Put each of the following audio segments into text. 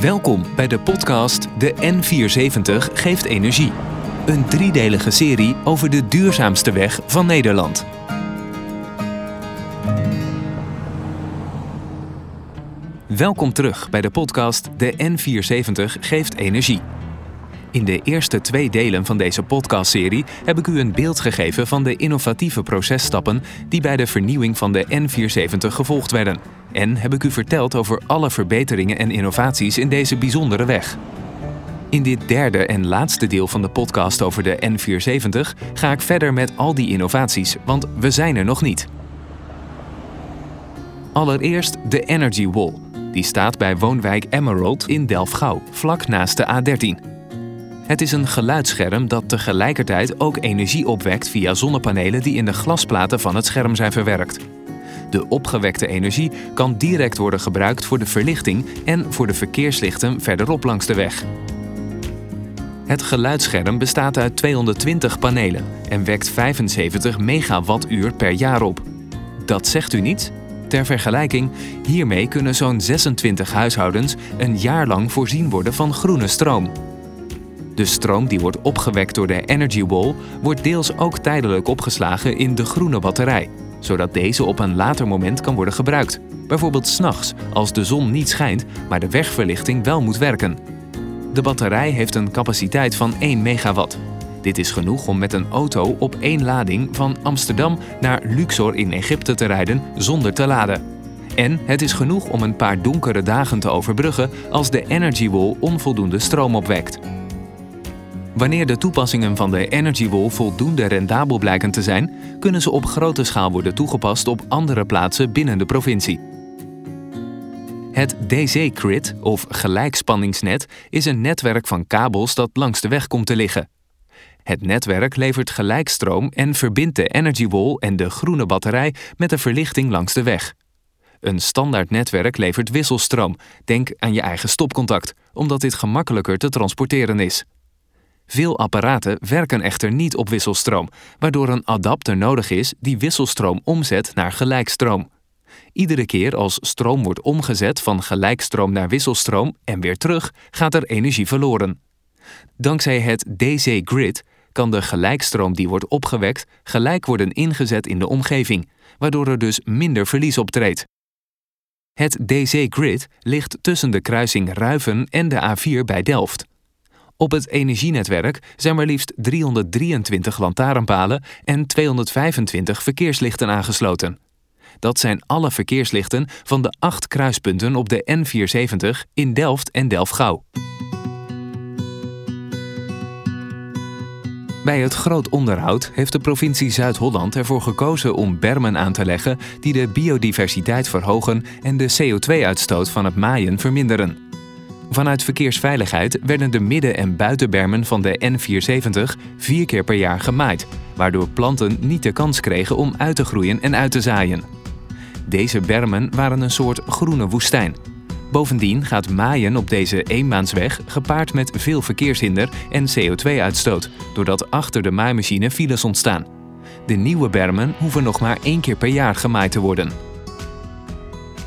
Welkom bij de podcast De N470 geeft energie. Een driedelige serie over de duurzaamste weg van Nederland. Welkom terug bij de podcast De N470 geeft energie. In de eerste twee delen van deze podcastserie heb ik u een beeld gegeven van de innovatieve processtappen die bij de vernieuwing van de N470 gevolgd werden. En heb ik u verteld over alle verbeteringen en innovaties in deze bijzondere weg. In dit derde en laatste deel van de podcast over de N470 ga ik verder met al die innovaties, want we zijn er nog niet. Allereerst de Energy Wall. Die staat bij woonwijk Emerald in Delfgauw, vlak naast de A13. Het is een geluidsscherm dat tegelijkertijd ook energie opwekt via zonnepanelen die in de glasplaten van het scherm zijn verwerkt. De opgewekte energie kan direct worden gebruikt voor de verlichting en voor de verkeerslichten verderop langs de weg. Het geluidsscherm bestaat uit 220 panelen en wekt 75 megawattuur per jaar op. Dat zegt u niet? Ter vergelijking, hiermee kunnen zo'n 26 huishoudens een jaar lang voorzien worden van groene stroom. De stroom die wordt opgewekt door de Energy Wall wordt deels ook tijdelijk opgeslagen in de groene batterij, zodat deze op een later moment kan worden gebruikt. Bijvoorbeeld s'nachts, als de zon niet schijnt, maar de wegverlichting wel moet werken. De batterij heeft een capaciteit van 1 megawatt. Dit is genoeg om met een auto op één lading van Amsterdam naar Luxor in Egypte te rijden zonder te laden. En het is genoeg om een paar donkere dagen te overbruggen als de Energy Wall onvoldoende stroom opwekt. Wanneer de toepassingen van de Energy Wall voldoende rendabel blijken te zijn, kunnen ze op grote schaal worden toegepast op andere plaatsen binnen de provincie. Het DC-Grid, of gelijkspanningsnet, is een netwerk van kabels dat langs de weg komt te liggen. Het netwerk levert gelijkstroom en verbindt de Energy Wall en de groene batterij met de verlichting langs de weg. Een standaard netwerk levert wisselstroom, denk aan je eigen stopcontact, omdat dit gemakkelijker te transporteren is. Veel apparaten werken echter niet op wisselstroom, waardoor een adapter nodig is die wisselstroom omzet naar gelijkstroom. Iedere keer als stroom wordt omgezet van gelijkstroom naar wisselstroom en weer terug, gaat er energie verloren. Dankzij het DC-grid kan de gelijkstroom die wordt opgewekt gelijk worden ingezet in de omgeving, waardoor er dus minder verlies optreedt. Het DC-grid ligt tussen de kruising Ruiven en de A4 bij Delft. Op het energienetwerk zijn maar liefst 323 lantaarnpalen en 225 verkeerslichten aangesloten. Dat zijn alle verkeerslichten van de acht kruispunten op de N470 in Delft en Delfgauw. Bij het groot onderhoud heeft de provincie Zuid-Holland ervoor gekozen om bermen aan te leggen die de biodiversiteit verhogen en de CO2-uitstoot van het maaien verminderen. Vanuit verkeersveiligheid werden de midden- en buitenbermen van de N470 vier keer per jaar gemaaid, waardoor planten niet de kans kregen om uit te groeien en uit te zaaien. Deze bermen waren een soort groene woestijn. Bovendien gaat maaien op deze eenmaansweg gepaard met veel verkeershinder en CO2-uitstoot, doordat achter de maaimachine files ontstaan. De nieuwe bermen hoeven nog maar één keer per jaar gemaaid te worden.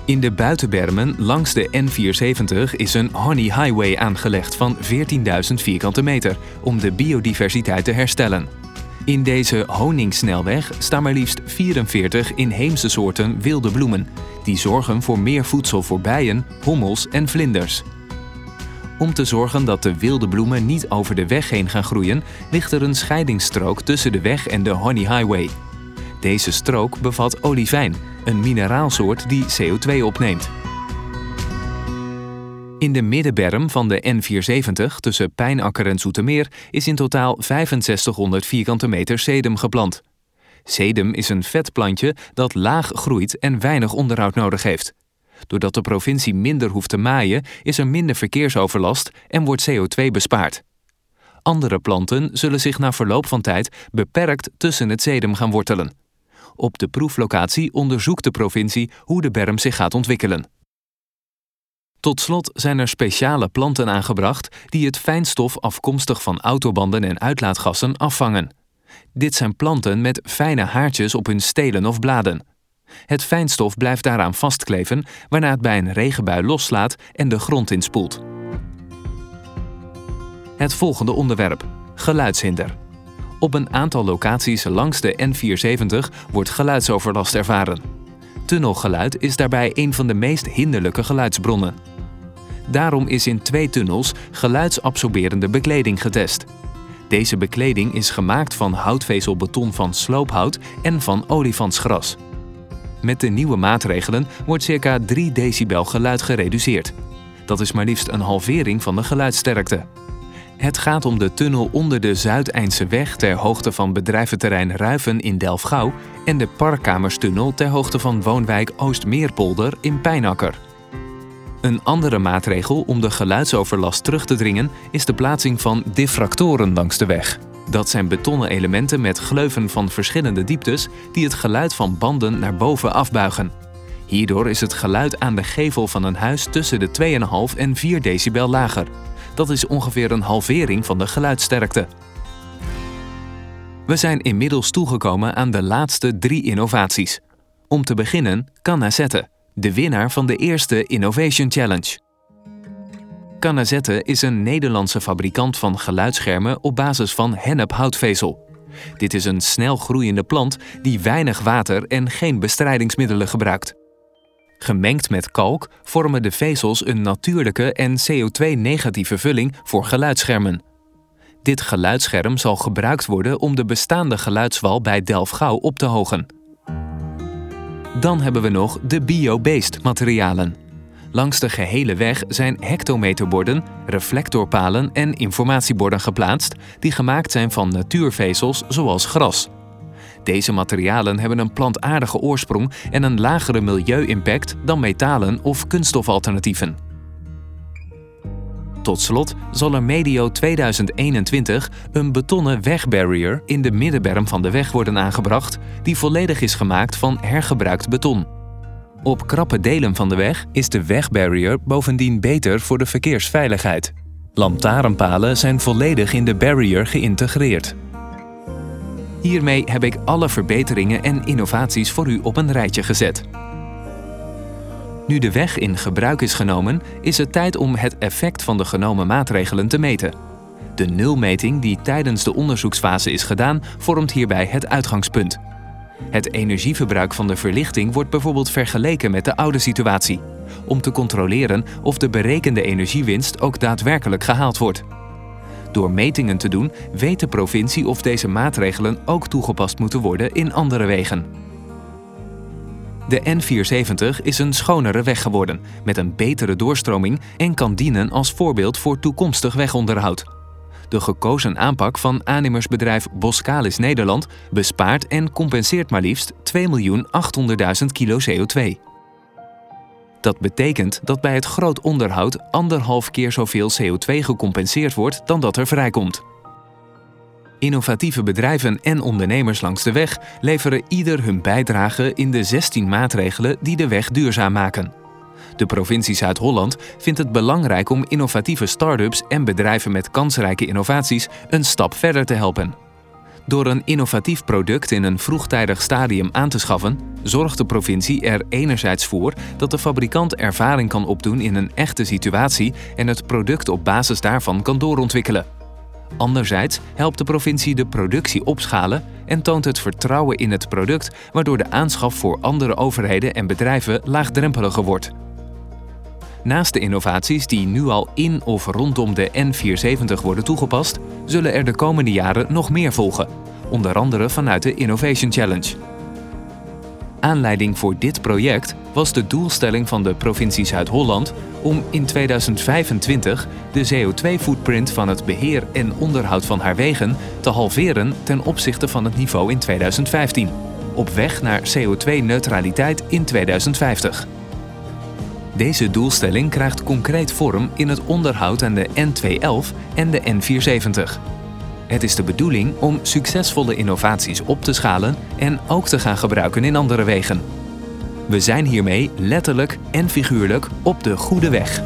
In de buitenbermen langs de N470 is een Honey Highway aangelegd van 14.000 vierkante meter om de biodiversiteit te herstellen. In deze honingsnelweg staan maar liefst 44 inheemse soorten wilde bloemen, die zorgen voor meer voedsel voor bijen, hommels en vlinders. Om te zorgen dat de wilde bloemen niet over de weg heen gaan groeien, ligt er een scheidingsstrook tussen de weg en de Honey Highway. Deze strook bevat olivijn, een mineraalsoort die CO2 opneemt. In de middenberm van de N470 tussen Pijnakker en Zoetermeer is in totaal 6500 vierkante meter sedum geplant. Sedum is een vetplantje dat laag groeit en weinig onderhoud nodig heeft. Doordat de provincie minder hoeft te maaien, is er minder verkeersoverlast en wordt CO2 bespaard. Andere planten zullen zich na verloop van tijd beperkt tussen het sedum gaan wortelen. Op de proeflocatie onderzoekt de provincie hoe de berm zich gaat ontwikkelen. Tot slot zijn er speciale planten aangebracht die het fijnstof afkomstig van autobanden en uitlaatgassen afvangen. Dit zijn planten met fijne haartjes op hun stelen of bladen. Het fijnstof blijft daaraan vastkleven, waarna het bij een regenbui loslaat en de grond inspoelt. Het volgende onderwerp: geluidshinder. Op een aantal locaties langs de N470 wordt geluidsoverlast ervaren. Tunnelgeluid is daarbij een van de meest hinderlijke geluidsbronnen. Daarom is in twee tunnels geluidsabsorberende bekleding getest. Deze bekleding is gemaakt van houtvezelbeton van sloophout en van olifantsgras. Met de nieuwe maatregelen wordt circa 3 decibel geluid gereduceerd. Dat is maar liefst een halvering van de geluidsterkte. Het gaat om de tunnel onder de Zuideindse weg ter hoogte van bedrijventerrein Ruiven in Delfgauw en de Parkkamerstunnel ter hoogte van woonwijk Oostmeerpolder in Pijnakker. Een andere maatregel om de geluidsoverlast terug te dringen is de plaatsing van diffractoren langs de weg. Dat zijn betonnen elementen met gleuven van verschillende dieptes die het geluid van banden naar boven afbuigen. Hierdoor is het geluid aan de gevel van een huis tussen de 2,5 en 4 decibel lager. Dat is ongeveer een halvering van de geluidsterkte. We zijn inmiddels toegekomen aan de laatste drie innovaties. Om te beginnen Canazette, de winnaar van de eerste Innovation Challenge. Canazette is een Nederlandse fabrikant van geluidsschermen op basis van hennephoutvezel. Dit is een snel groeiende plant die weinig water en geen bestrijdingsmiddelen gebruikt. Gemengd met kalk vormen de vezels een natuurlijke en CO2-negatieve vulling voor geluidsschermen. Dit geluidsscherm zal gebruikt worden om de bestaande geluidswal bij Delfgauw op te hogen. Dan hebben we nog de bio-based materialen. Langs de gehele weg zijn hectometerborden, reflectorpalen en informatieborden geplaatst die gemaakt zijn van natuurvezels zoals gras. Deze materialen hebben een plantaardige oorsprong en een lagere milieu-impact dan metalen of kunststofalternatieven. Tot slot zal er medio 2021 een betonnen wegbarrier in de middenberm van de weg worden aangebracht, die volledig is gemaakt van hergebruikt beton. Op krappe delen van de weg is de wegbarrier bovendien beter voor de verkeersveiligheid. Lantaarnpalen zijn volledig in de barrier geïntegreerd. Hiermee heb ik alle verbeteringen en innovaties voor u op een rijtje gezet. Nu de weg in gebruik is genomen, is het tijd om het effect van de genomen maatregelen te meten. De nulmeting die tijdens de onderzoeksfase is gedaan, vormt hierbij het uitgangspunt. Het energieverbruik van de verlichting wordt bijvoorbeeld vergeleken met de oude situatie, om te controleren of de berekende energiewinst ook daadwerkelijk gehaald wordt. Door metingen te doen weet de provincie of deze maatregelen ook toegepast moeten worden in andere wegen. De N470 is een schonere weg geworden, met een betere doorstroming en kan dienen als voorbeeld voor toekomstig wegonderhoud. De gekozen aanpak van aannemersbedrijf Boskalis Nederland bespaart en compenseert maar liefst 2.800.000 kilo CO2. Dat betekent dat bij het groot onderhoud anderhalf keer zoveel CO2 gecompenseerd wordt dan dat er vrijkomt. Innovatieve bedrijven en ondernemers langs de weg leveren ieder hun bijdrage in de 16 maatregelen die de weg duurzaam maken. De provincie Zuid-Holland vindt het belangrijk om innovatieve start-ups en bedrijven met kansrijke innovaties een stap verder te helpen. Door een innovatief product in een vroegtijdig stadium aan te schaffen, zorgt de provincie er enerzijds voor dat de fabrikant ervaring kan opdoen in een echte situatie en het product op basis daarvan kan doorontwikkelen. Anderzijds helpt de provincie de productie opschalen en toont het vertrouwen in het product, waardoor de aanschaf voor andere overheden en bedrijven laagdrempeliger wordt. Naast de innovaties die nu al in of rondom de N470 worden toegepast, zullen er de komende jaren nog meer volgen, onder andere vanuit de Innovation Challenge. Aanleiding voor dit project was de doelstelling van de provincie Zuid-Holland om in 2025 de CO2-footprint van het beheer en onderhoud van haar wegen te halveren ten opzichte van het niveau in 2015, op weg naar CO2-neutraliteit in 2050. Deze doelstelling krijgt concreet vorm in het onderhoud aan de N211 en de N470. Het is de bedoeling om succesvolle innovaties op te schalen en ook te gaan gebruiken in andere wegen. We zijn hiermee letterlijk en figuurlijk op de goede weg.